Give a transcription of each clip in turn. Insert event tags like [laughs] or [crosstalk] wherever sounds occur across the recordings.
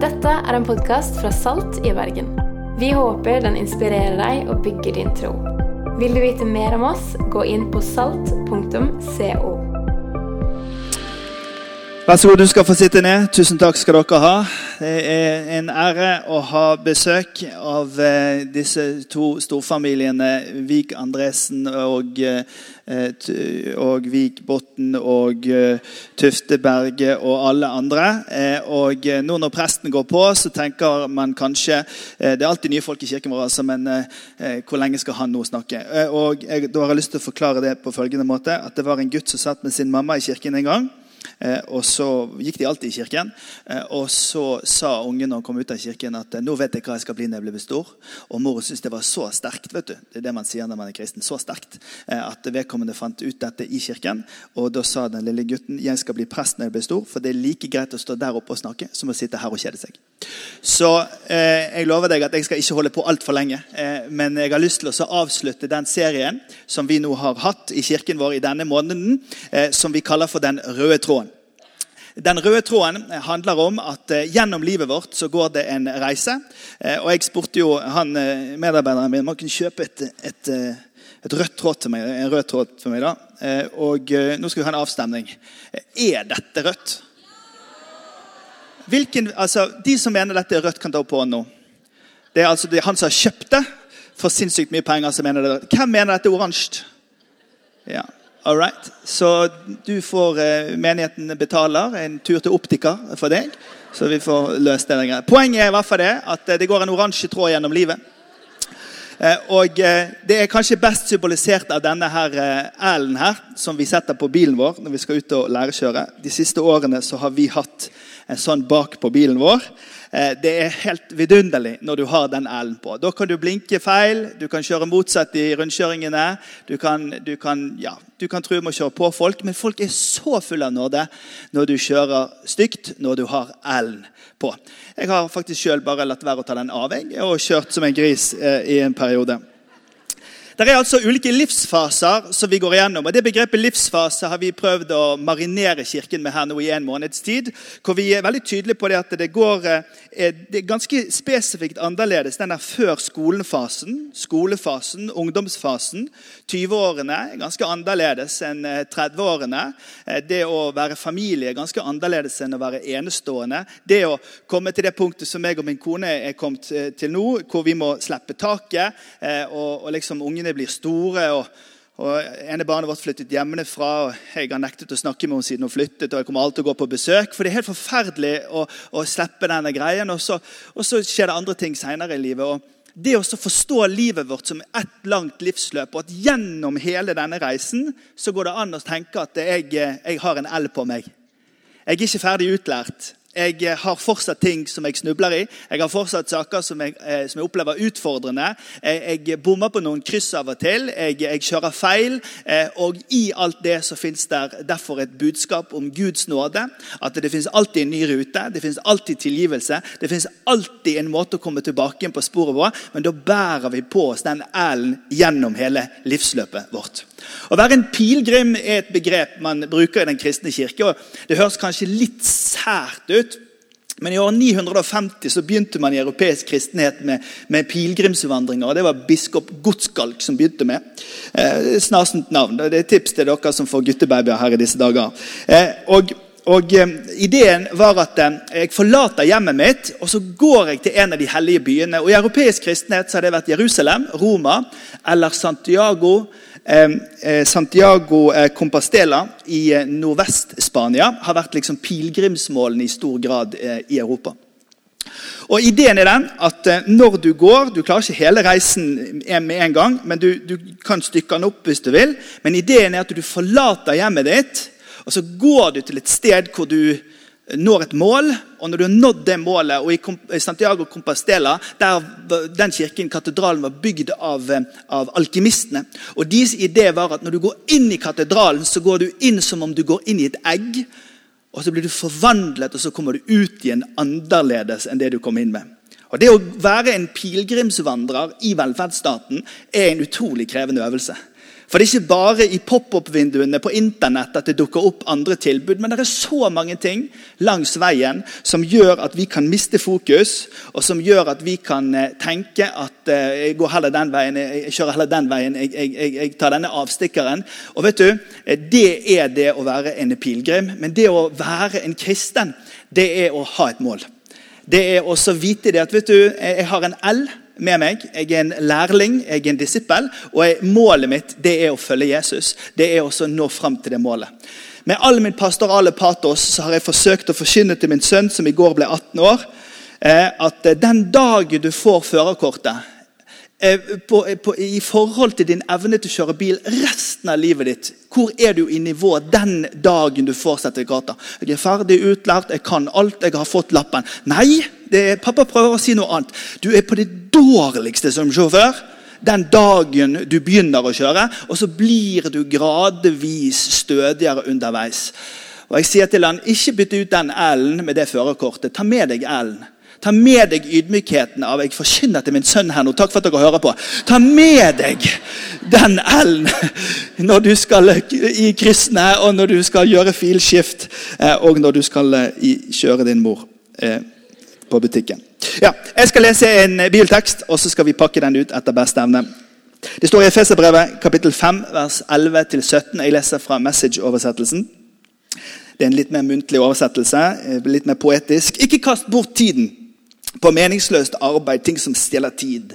Dette er en podkast fra Salt i Bergen. Vi håper den inspirerer deg og bygger din tro. Vil du vite mer om oss, gå inn på salt.co. Vær så god, du skal få sitte ned. Tusen takk skal dere ha. Det er en ære å ha besøk av eh, disse to storfamiliene Vik Andresen og, eh, og Vik Botten og eh, Tufte Berge og alle andre. Og nå når presten går på, så tenker man kanskje Det er alltid nye folk i kirken vår, altså, men hvor lenge skal han nå snakke? Og jeg, Da har jeg lyst til å forklare det på følgende måte. At det var en gutt som satt med sin mamma i kirken en gang. Eh, og så gikk de alltid i kirken. Eh, og så sa ungen når han kom ut av kirken at eh, nå vet jeg hva jeg skal bli når jeg blir stor. Og mor syntes det var så sterkt. vet du. Det er det man sier når man er kristen. Så sterkt at vedkommende fant ut dette i kirken. Og da sa den lille gutten jeg skal bli prest når jeg blir stor, for det er like greit å stå der oppe og snakke som å sitte her og kjede seg. Så eh, jeg lover deg at jeg skal ikke holde på altfor lenge. Eh, men jeg har lyst til å avslutte den serien som vi nå har hatt i kirken vår i denne måneden, eh, som vi kaller for Den røde tråden. Den røde tråden handler om at eh, gjennom livet vårt så går det en reise. Eh, og jeg spurte jo han eh, medarbeideren min om han kunne kjøpe et, et, et rødt tråd til meg. En rød tråd for meg da. Og nå skal vi ha en avstemning. Er dette rødt? Hvilken, altså, de som mener dette er rødt, kan ta opp hånden nå. Det er altså er han som har kjøpt det for sinnssykt mye penger. som mener det. Hvem mener dette er oransje? Ja, all right. Så du får eh, Menigheten betaler en tur til optiker for deg. Så vi får løst det. der. Poenget er i hvert fall det at eh, det går en oransje tråd gjennom livet. Eh, Og Det er kanskje best symbolisert av denne her L-en her, som vi setter på bilen vår når vi skal ut og lærekjøre. De siste årene så har vi hatt en sånn bak på bilen vår. Det er helt vidunderlig når du har den ælen på. Da kan du blinke feil, du kan kjøre motsatt i rundkjøringene. Du kan, du kan, ja, du kan tro med å kjøre på folk, men folk er så fulle av nåde når du kjører stygt når du har ælen på. Jeg har faktisk sjøl bare latt være å ta den av jeg, og kjørt som en gris eh, i en periode. Det er altså ulike livsfaser som vi går igjennom. og Det begrepet livsfase har vi prøvd å marinere Kirken med her nå i en måneds tid. Hvor vi er veldig tydelige på det at det går eh, det er ganske spesifikt annerledes. Den der før skolefasen, skolefasen, ungdomsfasen. 20-årene er ganske annerledes enn eh, 30-årene. Eh, Det å være familie er ganske annerledes enn å være enestående. Det å komme til det punktet som jeg og min kone er kommet eh, til nå, hvor vi må slippe taket, eh, og, og liksom ungene blir store. og og ene barnet vårt flyttet hjemmefra. og Jeg har nektet å snakke med henne siden hun flyttet. og jeg kommer alltid å gå på besøk, For det er helt forferdelig å, å slippe denne greien. Og så, og så skjer det andre ting senere i livet. og det å forstå livet vårt som ett langt livsløp, og at gjennom hele denne reisen så går det an å tenke at jeg, jeg har en L på meg. Jeg er ikke ferdig utlært. Jeg eh, har fortsatt ting som jeg snubler i. Jeg har fortsatt saker som jeg, eh, som jeg opplever utfordrende. Jeg, jeg bommer på noen kryss av og til. Jeg, jeg kjører feil. Eh, og i alt det så fins det derfor et budskap om Guds nåde. At det fins alltid en ny rute. Det fins alltid tilgivelse. Det fins alltid en måte å komme tilbake igjen på sporet vårt. Men da bærer vi på oss den ælen gjennom hele livsløpet vårt. Å være en pilegrim er et begrep man bruker i den kristne kirke. og Det høres kanskje litt sært ut. Men i år 950 så begynte man i europeisk kristenhet med, med pilegrimsvandringer. og Det var biskop Godskalk som begynte med. Eh, Snarsent navn. Det er tips til dere som får guttebabyer her i disse dager. Eh, og og eh, Ideen var at eh, jeg forlater hjemmet mitt og så går jeg til en av de hellige byene. og I europeisk kristenhet så har det vært Jerusalem, Roma eller Santiago. Eh, eh, Santiago Compastela Compostela i eh, Nordvest-Spania har vært liksom pilegrimsmålene i stor grad eh, i Europa. Og Ideen er den at eh, når du går Du klarer ikke hele reisen med en gang, men du, du kan stykke den opp hvis du vil. Men ideen er at du forlater hjemmet ditt, og så går du til et sted hvor du når et mål. Og når du har nådd det målet, og i Santiago Compostela, der den kirken, katedralen, var bygd av, eh, av alkymistene. Og Deres idé var at når du går inn i katedralen, så går du inn som om du går inn i et egg. Og så blir du forvandlet, og så kommer du ut igjen annerledes enn det du kom inn med. Og Det å være en pilegrimsvandrer i velferdsstaten er en utrolig krevende øvelse. For det er ikke bare i pop-opp-vinduene på internett at det dukker opp andre tilbud, men det er så mange ting langs veien som gjør at vi kan miste fokus, og som gjør at vi kan eh, tenke at eh, jeg går heller den veien, jeg kjører heller den veien, jeg, jeg, jeg tar denne avstikkeren. Og vet du, eh, Det er det å være en pilegrim, men det å være en kristen, det er å ha et mål. Det er også å vite det at vet du, jeg har en L med meg. Jeg er en lærling, jeg er en disippel, og målet mitt det er å følge Jesus. Det er også å nå fram til det målet. Med all min pastorale patos så har jeg forsøkt å forkynne til min sønn, som i går ble 18 år, eh, at den dagen du får førerkortet Eh, på, eh, på, i forhold til din evne til å kjøre bil resten av livet ditt. Hvor er du i nivå den dagen du får sertifikater? Jeg er ferdig utlært, jeg kan alt, jeg har fått lappen. Nei, er, pappa prøver å si noe annet. Du er på det dårligste som sjåfør den dagen du begynner å kjøre, og så blir du gradvis stødigere underveis. Og jeg sier til han, Ikke bytte ut den L-en med det førerkortet. Ta med deg L-en. Ta med deg ydmykheten av Jeg forkynner til min sønn her nå. Takk for at dere hører på. Ta med deg den L-en [laughs] når du skal i kryssene, og når du skal gjøre filskift, eh, og når du skal eh, kjøre din mor eh, på butikken. Ja, Jeg skal lese en biltekst, og så skal vi pakke den ut etter beste evne. Det står i Efeserbrevet kapittel 5, vers 11-17. Jeg leser fra Message-oversettelsen. Det er en litt mer muntlig oversettelse, litt mer poetisk. Ikke kast bort tiden på meningsløst arbeid, ting som stjeler tid.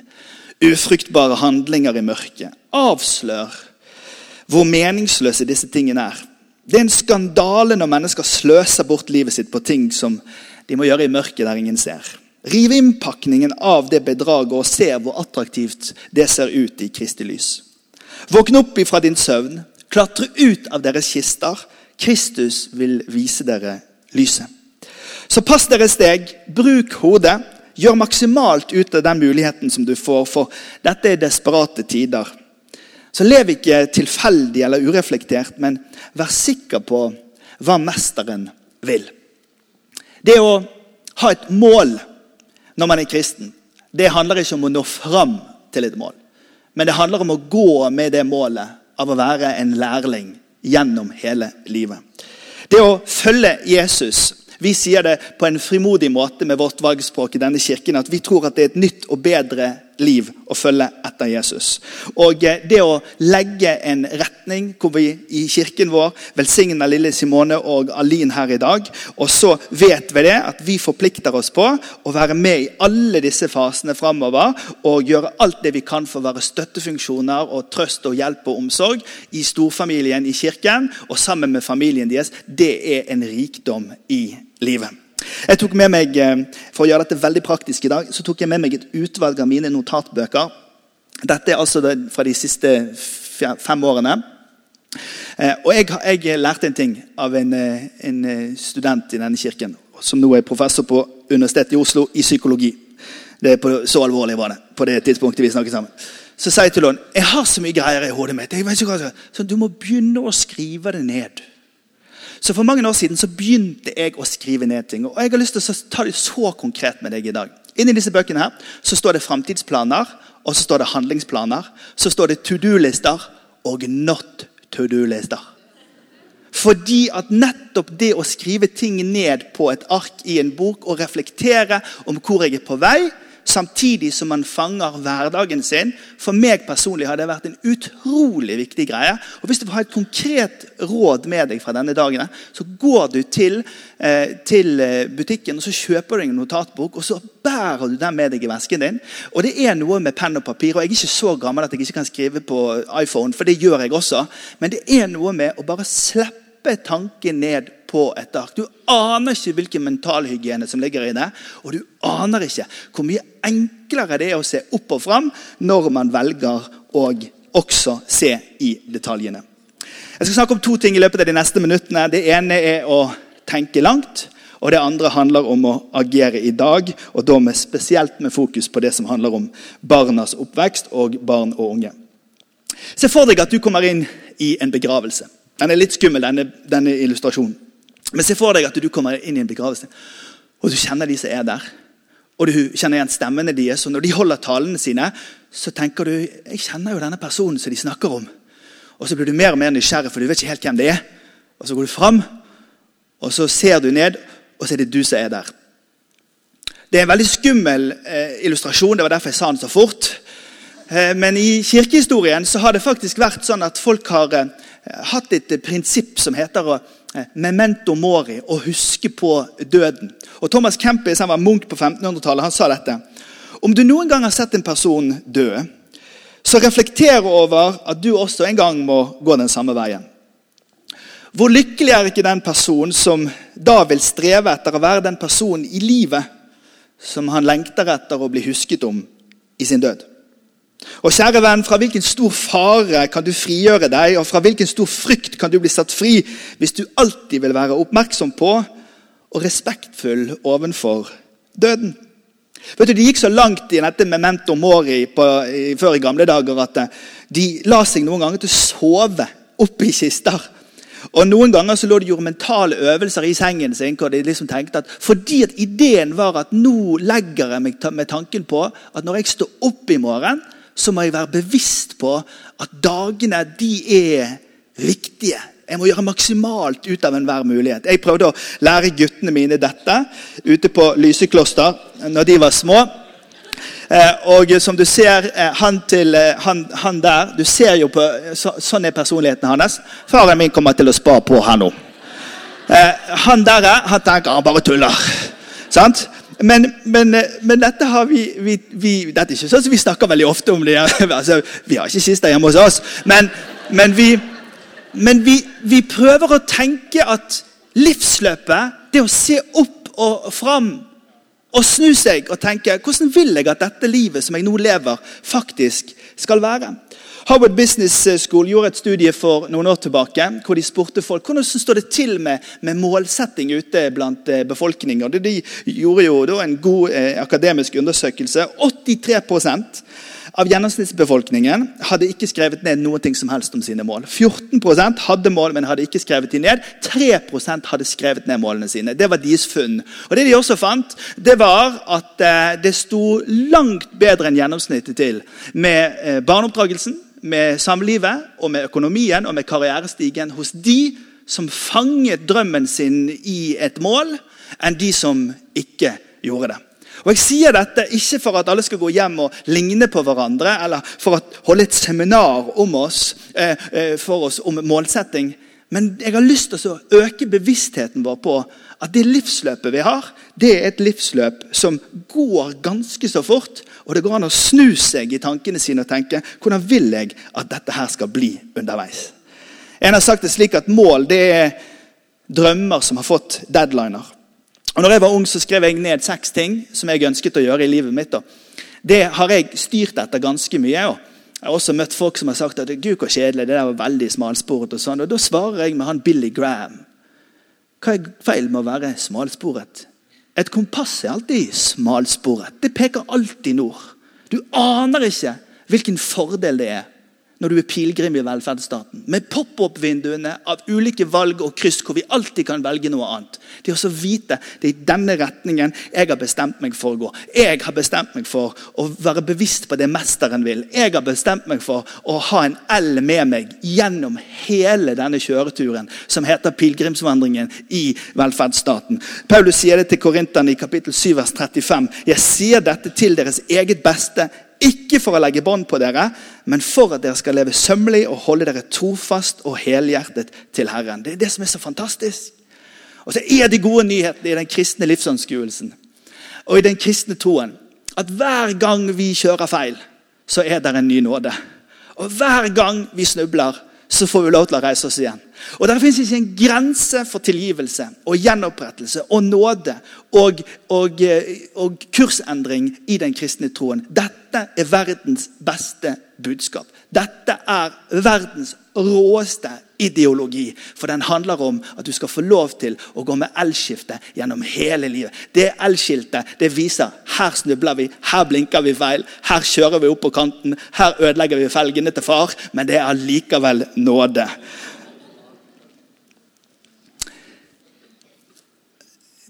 Ufruktbare handlinger i mørket. Avslør hvor meningsløse disse tingene er. Det er en skandale når mennesker sløser bort livet sitt på ting som de må gjøre i mørket der ingen ser. Riv innpakningen av det bedraget og se hvor attraktivt det ser ut i Kristi lys. Våkne opp ifra din søvn, klatre ut av deres kister. Kristus vil vise dere lyset. Så pass dere steg, bruk hodet. Gjør maksimalt ut av den muligheten som du får, for dette er desperate tider. Så lev ikke tilfeldig eller ureflektert, men vær sikker på hva mesteren vil. Det å ha et mål når man er kristen, det handler ikke om å nå fram til et mål. Men det handler om å gå med det målet av å være en lærling gjennom hele livet. Det å følge Jesus vi sier det på en frimodig måte med vårt valgspråk i denne kirken at vi tror at det er et nytt og bedre liv å følge etter Jesus. Og eh, det å legge en retning hvor vi i kirken vår velsigner lille Simone og Alin her i dag. Og så vet vi det at vi forplikter oss på å være med i alle disse fasene framover. Og gjøre alt det vi kan for å være støttefunksjoner og trøst og hjelp og omsorg i storfamilien i kirken og sammen med familien deres. Det er en rikdom i livet. Jeg tok med meg, eh, For å gjøre dette veldig praktisk i dag, så tok jeg med meg et utvalg av mine notatbøker. Dette er altså fra de siste fem årene. Eh, og jeg, jeg lærte en ting av en, eh, en, student i denne kirken, som nå er professor på Universitetet i Oslo i psykologi. Det på, Så alvorlig var det på det tidspunktet vi snakket sammen. Så sa jeg til henne jeg har så mye greier i hodet mitt. Jeg ikke hva så Du må begynne å skrive det ned. Så For mange år siden så begynte jeg å skrive ned ting. Og jeg har lyst til å ta det så konkret med deg i dag. Inni disse bøkene her så står det framtidsplaner, og så står det handlingsplaner. Så står det to do-lister og not to do-lister. Fordi at nettopp det å skrive ting ned på et ark i en bok og reflektere om hvor jeg er på vei, samtidig som man fanger hverdagen sin. For meg personlig har det vært en utrolig viktig greie. Og Hvis du vil ha et konkret råd med deg fra denne dagen, så går du til, eh, til eh, butikken og så kjøper du en notatbok og så bærer du den med deg i vesken din. Og Det er noe med penn og papir. og Jeg er ikke så gammel at jeg ikke kan skrive på iPhone, for det gjør jeg også. Men det er noe med å bare slippe tanken ned på et ark. Du aner ikke hvilken mentalhygiene som ligger i det. Og du aner ikke hvor mye enklere det er å se opp og fram når man velger å også se i detaljene. Jeg skal snakke om to ting i løpet av de neste minuttene. Det ene er å tenke langt. Og det andre handler om å agere i dag, og da med spesielt med fokus på det som handler om barnas oppvekst og barn og unge. Se for deg at du kommer inn i en begravelse. Den er litt skummel, denne, denne illustrasjonen. Men se for deg at du kommer inn i en begravelse, og du kjenner de som er der. Og du kjenner igjen stemmene deres. Og når de holder talene sine, så tenker du jeg kjenner jo denne personen som de snakker om. Og så blir du mer og mer nysgjerrig, for du vet ikke helt hvem det er. Og så går du fram, og så ser du ned, og så er det du som er der. Det er en veldig skummel eh, illustrasjon. Det var derfor jeg sa den så fort. Eh, men i kirkehistorien så har det faktisk vært sånn at folk har eh, hatt et prinsipp som heter eh, memento mori, å huske på døden. Og Thomas Kempis han var munk på 1500-tallet. Han sa dette. Om du noen gang har sett en person dø, så reflekter over at du også en gang må gå den samme veien. Hvor lykkelig er ikke den personen som da vil streve etter å være den personen i livet som han lengter etter å bli husket om i sin død. Og kjære venn, Fra hvilken stor fare kan du frigjøre deg, og fra hvilken stor frykt kan du bli satt fri hvis du alltid vil være oppmerksom på og respektfull ovenfor døden? Vet du, De gikk så langt i dette memento mori på, i, før i gamle dager at eh, de la seg noen ganger til å sove oppi kister. Og Noen ganger så lå de gjorde mentale øvelser i sengen sin. hvor de liksom tenkte at Fordi at ideen var at nå legger jeg meg med tanken på at når jeg står opp i morgen, så må jeg være bevisst på at dagene de er viktige. Jeg må gjøre maksimalt ut av enhver mulighet. Jeg prøvde å lære guttene mine dette ute på Lysekloster når de var små. Eh, og som du ser, eh, han, til, eh, han, han der du ser jo på, så, Sånn er personligheten hans. Faren min kommer til å spare på her nå. Han der han tenker han bare tuller. Sant? Men, men, men, dette har vi, vi, vi, Dette er ikke sånn som vi snakker veldig ofte om. det. [laughs] Altså, vi har ikke kister hjemme hos oss. Men, men, vi, vi, prøver å tenke at livsløpet, det å se opp og fram og snu seg og tenke hvordan vil jeg at dette livet som jeg nå lever, faktisk skal være. Harvard Business School gjorde et studie for noen år tilbake hvor de spurte folk hvordan står det til med, med målsetting ute blant eh, befolkningen. De gjorde jo en god eh, akademisk undersøkelse. 83% av gjennomsnittsbefolkningen hadde ikke skrevet ned noe som helst om sine mål. 14% hadde mål, men hadde ikke skrevet dem ned. 3% hadde skrevet ned målene sine. Det var deres funn. Og Det de også fant, det var at eh, det sto langt bedre enn gjennomsnittet til med eh, barneoppdragelsen, med samlivet, og med økonomien og med karrierestigen hos de som fanget drømmen sin i et mål, enn de som ikke gjorde det. Og Jeg sier dette ikke for at alle skal gå hjem og ligne på hverandre, eller for å holde et seminar om oss, eh, eh, for oss om målsetting. Men jeg har lyst til å øke bevisstheten vår på at det livsløpet vi har, det er et livsløp som går ganske så fort. Og det går an å snu seg i tankene sine og tenke hvordan vil jeg at dette her skal bli underveis. En har sagt det slik at mål det er drømmer som har fått deadliner. Og når jeg var ung, så skrev jeg ned seks ting som jeg ønsket å gjøre i livet mitt. Det har jeg styrt etter ganske mye. Jeg har også møtt folk som har sagt at Gud, hvor kjedelig, det der var veldig smalsporet. Og sånn. Og da svarer jeg med han Billy Graham. Hva er feil med å være smalsporet? Et kompass er alltid smalsporet. Det peker alltid nord. Du aner ikke hvilken fordel det er når du er pilegrim i velferdsstaten. Med pop-opp-vinduene av ulike valg og kryss hvor vi alltid kan velge noe annet. Det er å vite det er i denne retningen jeg har bestemt meg for å gå. Jeg har bestemt meg for å være bevisst på det mesteren vil. Jeg har bestemt meg for å ha en L med meg gjennom hele denne kjøreturen som heter pilegrimsvandringen i velferdsstaten. Paulus sier det til korinterne i kapittel 7 vers 35. Jeg sier dette til deres eget beste ikke for å legge bånd på dere, men for at dere skal leve sømmelig og holde dere trofast og helhjertet til Herren. Det er det som er så fantastisk. Og så er de gode nyhetene i den kristne livsanskuelsen og i den kristne troen at hver gang vi kjører feil, så er det en ny nåde. Og hver gang vi snubler, så får vi lov til å reise oss igjen. Og Det fins ikke en grense for tilgivelse og gjenopprettelse og nåde og, og, og, kursendring i den kristne troen. Dette er verdens beste budskap. Dette er verdens råeste ideologi. For den handler om at du skal få lov til å gå med elskifte gjennom hele livet. Det elskiltet det viser her snubler vi, her blinker vi feil, her kjører vi opp på kanten, her ødelegger vi felgene til far, men det er likevel nåde.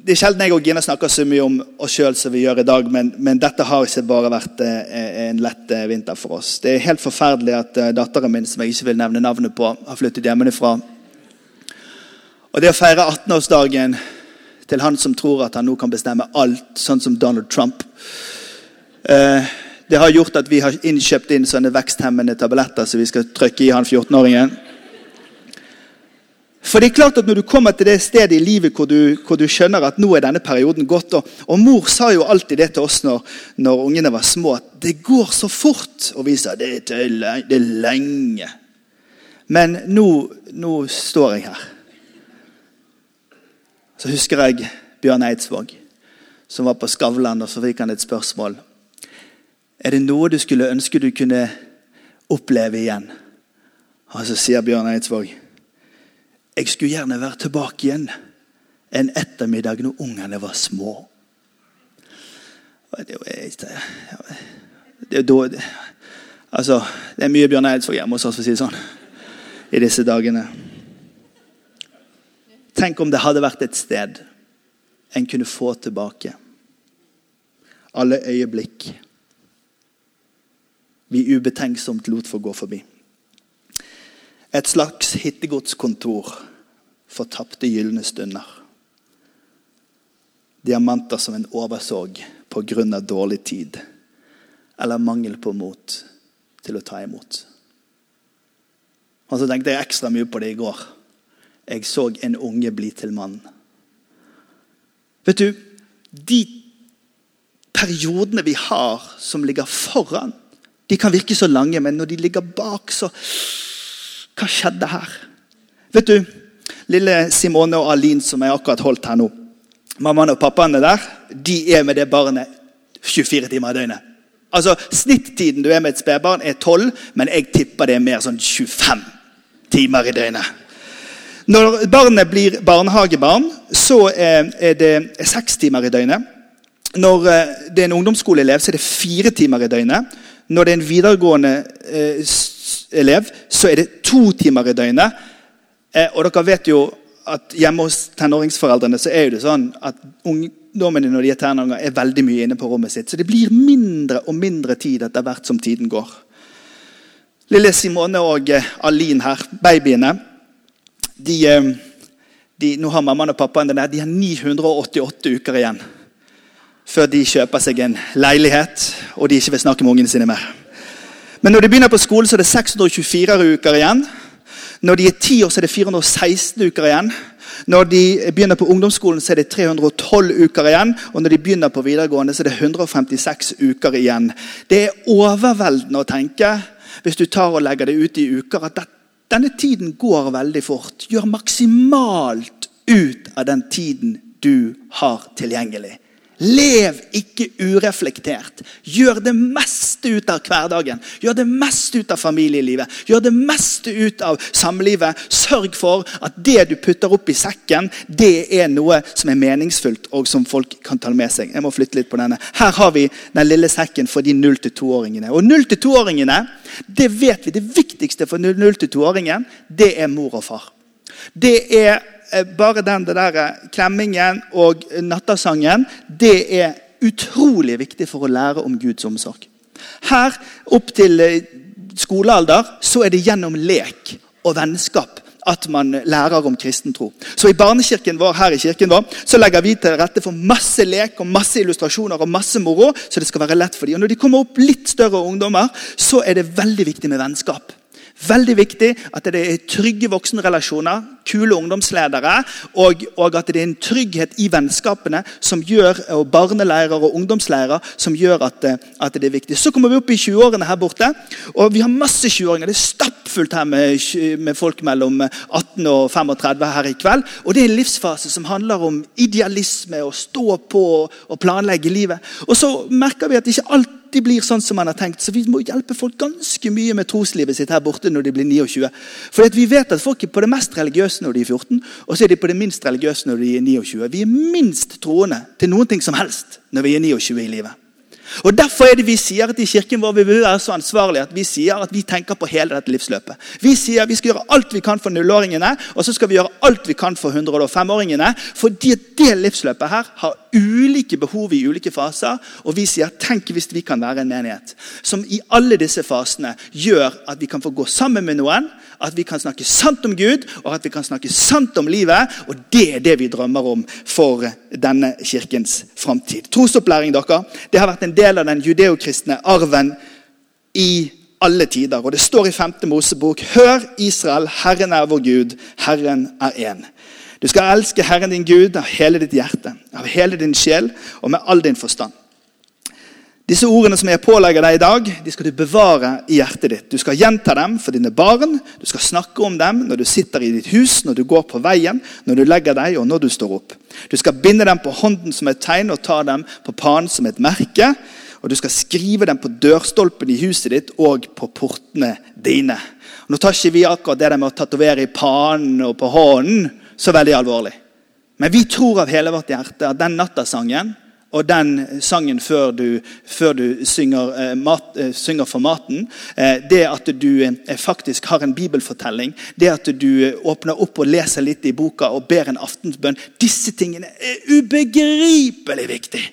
Det er sjelden jeg og Gina snakker så mye om oss sjøl som vi gjør i dag, men, men, dette har ikke bare vært eh, en lett eh, vinter for oss. Det er helt forferdelig at eh, datteren min, som jeg ikke vil nevne navnet på, har flyttet hjemmefra. Og det å feire 18-årsdagen til han som tror at han nå kan bestemme alt, sånn som Donald Trump Det har gjort at vi har innkjøpt inn sånne veksthemmende tabletter som så vi skal trykke i han 14-åringen. For det er klart at Når du kommer til det stedet i livet hvor du, hvor du skjønner at nå er denne perioden gått og, og, Mor sa jo alltid det til oss når, når, ungene var små, at det går så fort. Og vi sa det det er lenge. Men nå, nå, står jeg her. Så husker jeg Bjørn Eidsvåg, som var på Skavlan, og så fikk han et spørsmål. Er det noe du skulle ønske du kunne oppleve igjen? Og så sier Bjørn Eidsvåg jeg skulle gjerne vært tilbake igjen en ettermiddag når ungene var små. Det er, det, altså, det er mye Bjørn Eidsvåg hjemme hos oss, for å si det sånn, i disse dagene. Tenk om det hadde vært et sted en kunne få tilbake alle øyeblikk vi ubetenksomt lot få gå forbi. Et slags hittegodskontor for tapte gylne stunder. Diamanter som en overså pga. dårlig tid eller mangel på mot til å ta imot. Og så tenkte jeg ekstra mye på det i går. Jeg så en unge bli til mann. Vet du, de periodene vi har som ligger foran, de kan virke så lange, men når de ligger bak, så hva skjedde her? Vet du, Lille Simone og Alin som jeg akkurat holdt her nå. Mammaen og pappaen der de er med det barnet 24 timer i døgnet. Altså, Snittiden du er med et spedbarn, er 12, men jeg tipper det er mer sånn 25 timer i døgnet. Når barnet blir barnehagebarn, så er det seks timer i døgnet. Når eh, det er en ungdomsskoleelev, så er det fire timer i døgnet. Når det er en videregående eh, elev, så er det to timer i døgnet. Eh, og dere vet jo at hjemme hos tenåringsforeldrene så er det sånn at ungdommene når de er tenåringer, er veldig mye inne på rommet sitt. Så det blir mindre og mindre tid etter hvert som tiden går. Lille Simone og eh, Alin her, babyene de, eh, de, Nå har mammaen og pappaen det der, de har 988 uker igjen før de kjøper seg en leilighet og de ikke vil snakke med ungene sine mer. Men når de begynner på skolen, så er det 624 uker igjen. Når de er 10 år, så er det 416 uker igjen. Når de begynner på ungdomsskolen, så er det 312 uker igjen. Og når de begynner på videregående, så er det 156 uker igjen. Det er overveldende å tenke, hvis du tar og legger det ut i uker, at denne tiden går veldig fort. Gjør maksimalt ut av den tiden du har tilgjengelig. Lev ikke ureflektert. Gjør det meste ut av hverdagen. Gjør det meste ut av familielivet. Gjør det meste ut av samlivet. Sørg for at det du putter opp i sekken, det er noe som er meningsfullt, og som folk kan ta med seg. Jeg må flytte litt på denne. Her har vi den lille sekken for de 0-2-åringene. Og 0-2-åringene, det vet vi, det viktigste for 0-2-åringen, det er mor og far. Det er bare den der eh, klemmingen og nattasangen det er utrolig viktig for å lære om Guds omsorg. Her, opp til eh, skolealder, så er det gjennom lek og vennskap at man lærer om kristen tro. Så I barnekirken vår her i kirken vår, så legger vi til rette for masse lek og masse illustrasjoner og masse moro. så det skal være lett for dem. Og Når de kommer opp litt større ungdommer, så er det veldig viktig med vennskap. Veldig viktig at det er trygge voksenrelasjoner, kule ungdomsledere, og, og, at det er en trygghet i vennskapene som gjør, og barneleirer og ungdomsleirer som gjør at, at, det er viktig. Så kommer vi opp i 20-årene her borte, og vi har masse 20-åringer. Det er stappfullt her med, med, folk mellom 18 og 35 her i kveld. Og det er en livsfase som handler om idealisme, å stå på og planlegge livet. Og så merker vi at ikke alt alltid blir sånn som man har tenkt. Så vi må hjelpe folk ganske mye med troslivet sitt her borte når de blir 29. For vi vet at folk er på det mest religiøse når de er 14, og så er de på det minst religiøse når de er 29. Vi er minst troende til noen ting som helst når vi er 29 i livet. Og Derfor er det vi sier at i kirken vår vi vil være så ansvarlige at vi sier at vi tenker på hele dette livsløpet. Vi sier at vi skal gjøre alt vi kan for nullåringene, og så skal vi gjøre alt vi kan for 105-åringene. Fordi det livsløpet her har ulike behov i ulike faser. Og vi sier tenk hvis vi kan være en menighet som i alle disse fasene gjør at vi kan få gå sammen med noen, at vi kan snakke sant om Gud og at vi kan snakke sant om livet. Og det er det vi drømmer om for denne kirkens framtid. Trosopplæring dere, det har vært en del av den judeokristne arven i alle tider. Og Det står i 5. Mosebok.: Hør, Israel, Herren er vår Gud, Herren er én. Du skal elske Herren din Gud av hele ditt hjerte, av hele din sjel og med all din forstand. Disse ordene som jeg pålegger deg i dag, de skal du bevare i hjertet ditt. Du skal gjenta dem for dine barn. Du skal snakke om dem når du sitter i ditt hus, når du går på veien, når du legger deg og når du står opp. Du skal binde dem på hånden som et tegn og ta dem på panen som et merke. Og du skal skrive dem på dørstolpen i huset ditt og på portene dine. Nå tar ikke vi akkurat det der med å tatovere i panen og på hånden så veldig alvorlig. Men vi tror av hele vårt hjerte at den nattasangen og den sangen før du, før du synger, eh, mat, eh, synger, for maten. Eh, det at du faktisk har en bibelfortelling. Det at du åpner opp og leser litt i boka og ber en aftensbønn. Disse tingene er ubegripelig viktig.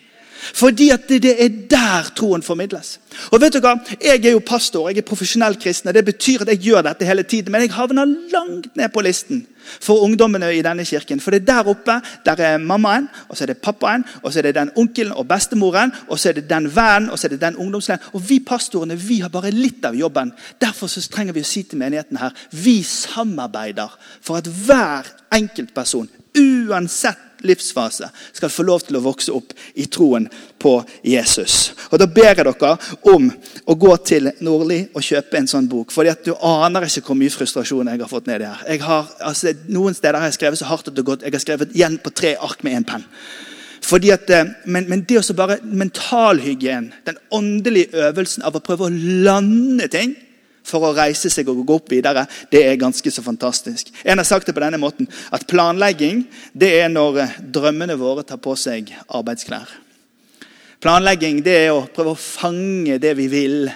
Fordi at det, er der troen formidles. Og vet du hva? Jeg er jo pastor, jeg er profesjonell kristen. Det betyr at jeg gjør dette hele tiden. Men jeg havner langt ned på listen for ungdommene i denne kirken. For det er der oppe der er mammaen, og så er det pappaen, og så er det den onkelen og bestemoren, og så er det den vennen, og så er det den ungdomslederen. Og vi pastorene vi har bare litt av jobben. Derfor så trenger vi å si til menigheten her vi samarbeider for at hver enkeltperson, uansett livsfase skal få lov til å vokse opp i troen på Jesus. Og Da ber jeg dere om å gå til Nordli og kjøpe en sånn bok. fordi at Du aner ikke hvor mye frustrasjon jeg har fått ned i her. Jeg har, altså, noen steder har jeg skrevet så hardt at det har gått. Jeg har skrevet igjen på tre ark med én penn. Fordi at, eh, men, men det å bare mentalhygien, den åndelige øvelsen av å prøve å lande ting for å reise seg og gå opp videre, det er ganske så fantastisk. En har sagt det på denne måten, at planlegging det er når eh, drømmene våre tar på seg arbeidsklær. Planlegging det er å prøve å fange det vi vil,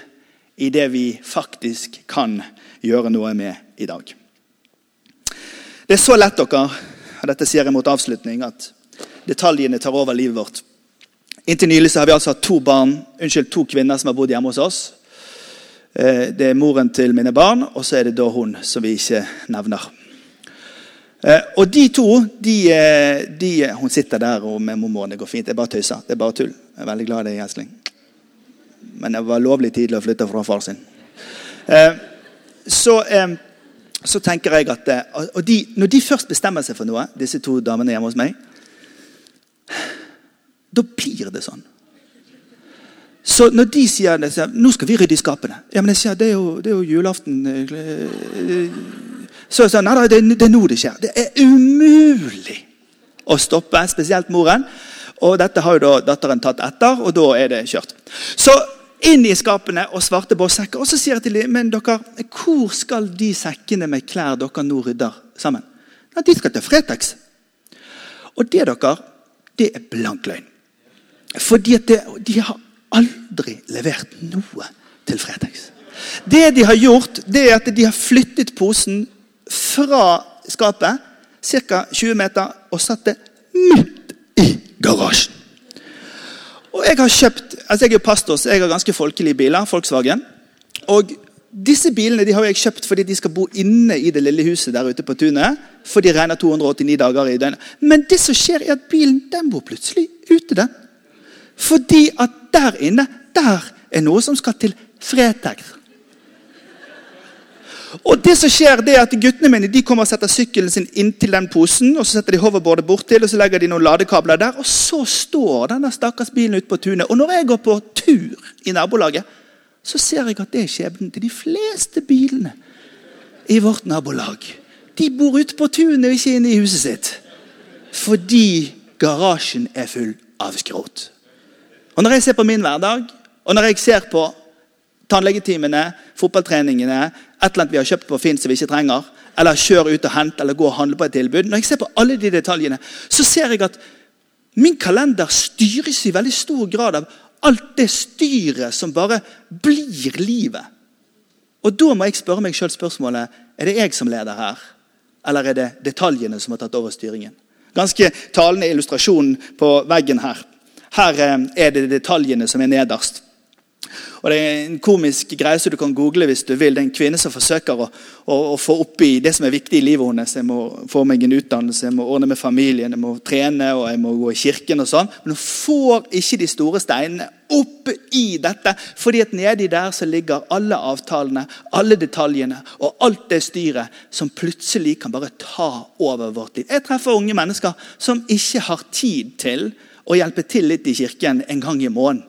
i det vi faktisk kan gjøre noe med i dag. Det er så lett, dere, og dette sier jeg mot avslutning, at detaljene tar over livet vårt. Inntil nylig har vi altså hatt to barn, unnskyld, to kvinner som har bodd hjemme hos oss. Eh, det er moren til mine barn, og så er det da hun som vi ikke nevner. Eh, og de to de, eh, de, Hun sitter der og med mormoren. Det går fint. Det er bare tøyser. Det er bare tull. Jeg er veldig glad i Gjensling. Men det var lovlig tidlig å flytte fra far sin. Så, så tenker jeg at de, Når de først bestemmer seg for noe, disse to damene hjemme hos meg, da blir det sånn. Så når de sier det, sier, nå skal vi rydde i skapene Ja, men jeg sier, Det er jo, det er jo julaften. Så jeg sier, nei, det, det er nå det skjer. Det er umulig å stoppe, spesielt moren. Og dette har jo da datteren tatt etter, og da er det kjørt. Så inn i skapene og svarte båssekker. Og så sier jeg til dem men dere, hvor skal de sekkene med klær dere nå rydder sammen? Nei, De skal til Fretex. Og det dere, det er blank løgn. Fordi at det, de har aldri levert noe til Fretex. Det de har gjort, det er at de har flyttet posen fra skapet ca. 20 meter og satt det midt i garasjen. Og Jeg har kjøpt, altså jeg er pastor, så jeg har ganske folkelige biler. Volkswagen. Og disse bilene de har jeg kjøpt fordi de skal bo inne i det lille huset der ute på tunet. For de regner 289 dager i døgnet. Men det som skjer, er at bilen den bor plutselig ute. den. Fordi at der inne der er noe som skal til Fretex. Og det som skjer det er at Guttene mine de kommer og setter sykkelen sin inntil den posen. og Så setter de hoverboardet bortil og så legger de noen ladekabler der. Og så står denne stakkars bilen ute på tunet. Og når jeg går på tur i nabolaget, så ser jeg at det er skjebnen til de fleste bilene i vårt nabolag. De bor ute på tunet og ikke inne i huset sitt. Fordi garasjen er full av skrot. Og Når jeg ser på min hverdag, og når jeg ser på tannlegetimene, fotballtreningene, et eller annet vi har kjøpt på Finn som vi ikke trenger, eller kjør ut og hent eller gå og handle på et tilbud Når jeg ser på alle de detaljene, så ser jeg at min kalender styres i veldig stor grad av alt det styret som bare blir livet. Og da må jeg spørre meg sjøl spørsmålet er det jeg som leder her, eller er det detaljene som har tatt over styringen. Ganske talende illustrasjon på veggen her. Her eh, er det detaljene som er nederst. Og Det er en komisk greie som du kan google hvis du vil. Det er en kvinne som forsøker å, å, å få opp i det som er viktig i livet hennes. Jeg må få meg en utdannelse, jeg må ordne med familien, jeg må trene og jeg må gå i kirken. og sånn. Men hun får ikke de store steinene opp i dette. fordi at nedi der så ligger alle avtalene, alle detaljene og alt det styret som plutselig kan bare ta over vårt liv. Jeg treffer unge mennesker som ikke har tid til å hjelpe til litt i kirken en gang i måneden.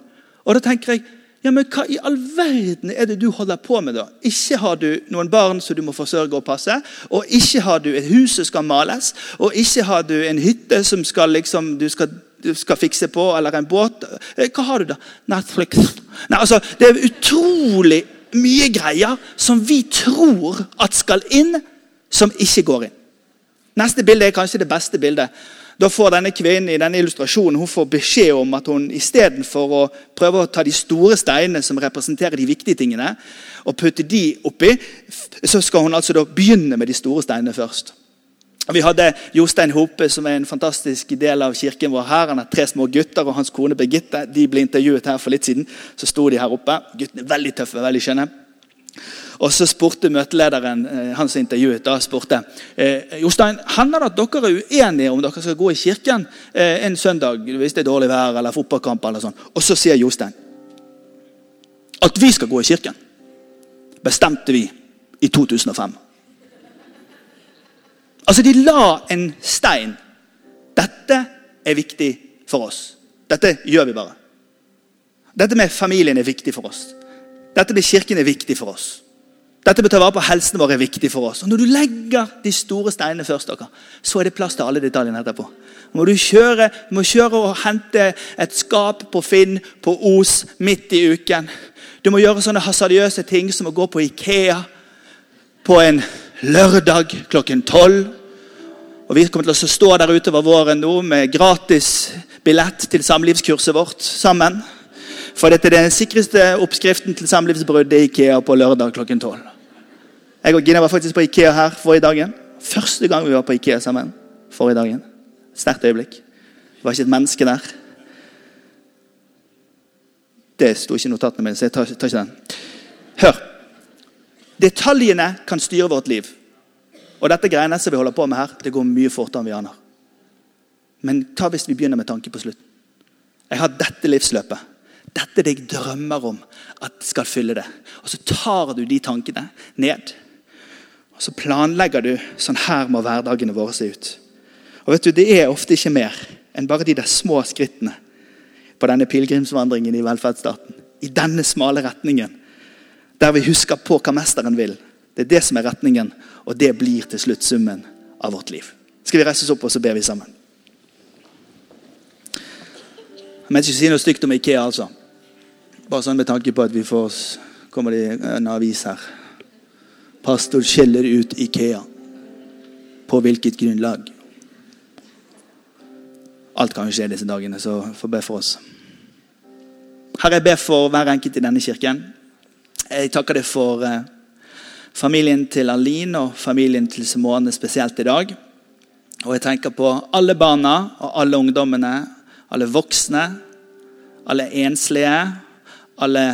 Og da tenker jeg, ja, men Hva i all verden er det du holder på med? da? Ikke har du noen barn som du må forsørge og passe. Og ikke har du et hus som skal males. Og ikke har du en hytte som skal, liksom, du, skal, du skal fikse på, eller en båt. Eh, hva har du da? Netflix. Nei, altså, Det er utrolig mye greier som vi tror at skal inn, som ikke går inn. Neste bilde er kanskje det beste bildet. Da får denne kvinnen i denne illustrasjonen hun får beskjed om at hun istedenfor å prøve å ta de store steinene som representerer de viktige tingene, og putte de oppi, så skal hun altså da begynne med de store steinene først. Vi hadde Jostein Hope, som er en fantastisk del av kirken vår her. Han har tre små gutter og hans kone Birgitte. De ble intervjuet her for litt siden. Så sto de her oppe. Guttene er veldig tøffe, veldig skjønne. Og så spurte møtelederen eh, han som intervjuet, da, spurte eh, Jostein, hender det at dere er uenige om dere skal gå i kirken eh, en søndag hvis det er dårlig vær eller fotballkamp. eller sånn. Og så sier Jostein at vi skal gå i kirken, bestemte vi i 2005. Altså, de la en stein. Dette er viktig for oss. Dette gjør vi bare. Dette med familien er viktig for oss. Dette med kirken er viktig for oss. Dette med å ta vare på helsen vår er viktig for oss. Og Når du legger de store steinene først, dere, så er det plass til alle detaljene etterpå. Må du, kjøre, du må kjøre og hente et skap på Finn på Os midt i uken. Du må gjøre sånne hasardiøse ting som å gå på Ikea på en lørdag klokken tolv. Og Vi kommer til å stå der utover våren nå med gratis billett til samlivskurset vårt sammen. For dette er den sikreste oppskriften til samlivsbrudd i Ikea på lørdag klokken tolv. Jeg og Gina var faktisk på Ikea her forrige dagen. Første gang vi var på Ikea sammen. forrige dagen. Sterkt øyeblikk. Det var ikke et menneske der. Det sto ikke i notatene mine, så jeg tar, tar ikke den. Hør. Detaljene kan styre vårt liv. Og dette greiene som vi holder på med her, det går mye fortere enn vi aner. Men ta hvis vi begynner med tanke på slutten. Jeg har dette livsløpet. Dette det jeg drømmer om at skal fylle det. Og så tar du de tankene ned. Og så planlegger du sånn her må hverdagene våre se ut. Og vet du, Det er ofte ikke mer enn bare de der små skrittene på denne pilegrimsvandringen i velferdsstaten. I denne smale retningen. Der vi husker på hva Mesteren vil. Det er det som er retningen, og det blir til slutt summen av vårt liv. Skal vi reise oss opp og så ber vi sammen? Jeg mente ikke si noe stygt om Ikea, altså. Bare sånn med tanke på at vi får kommer det en avis her. Pastor skjeller ut Ikea. På hvilket grunnlag? Alt kan jo skje disse dagene, så få be for oss. Herre, jeg ber for hver enkelt i denne kirken. Jeg takker deg for eh, familien til Aline og familien til Simone spesielt i dag. Og jeg tenker på alle barna og alle ungdommene, alle voksne, alle enslige, alle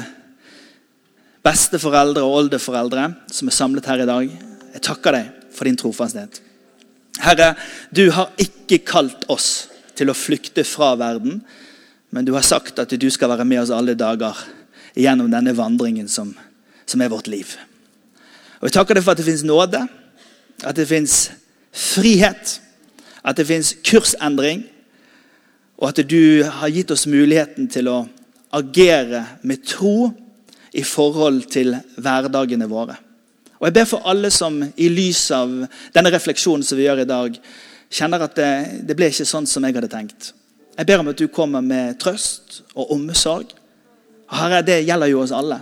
besteforeldre og oldeforeldre som er samlet her i dag. Jeg takker deg for din trofasthet. Herre, du har ikke kalt oss til å flykte fra verden, men du har sagt at du skal være med oss alle dager gjennom denne vandringen som, som er vårt liv. Og Jeg takker deg for at det fins nåde, at det fins frihet, at det fins kursendring, og at du har gitt oss muligheten til å agere med tro i forhold til hverdagene våre. Og Jeg ber for alle som i lys av denne refleksjonen som vi gjør i dag, kjenner at det, det ble ikke sånn som jeg hadde tenkt. Jeg ber om at du kommer med trøst og omsorg. Herre, Det gjelder jo oss alle.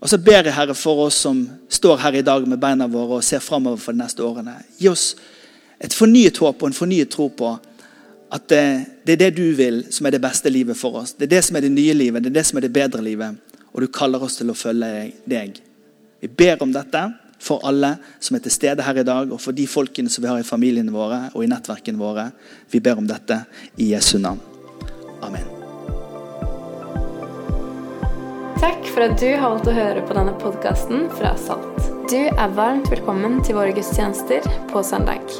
Og så ber jeg Herre for oss som står her i dag med beina våre og ser framover for de neste årene. Gi oss et fornyet håp og en fornyet tro på At det, det er det du vil, som er det beste livet for oss. Det er det som er det nye livet, det er det som er det bedre livet. Og du kaller oss til å følge deg. Vi ber om dette for alle som er til stede her i dag, og for de folkene som vi har i familiene våre og i nettverkene våre. Vi ber om dette i Jesu navn. Amen. Takk for at du har valgt å høre på denne podkasten fra Salt. Du er varmt velkommen til våre gudstjenester på søndag.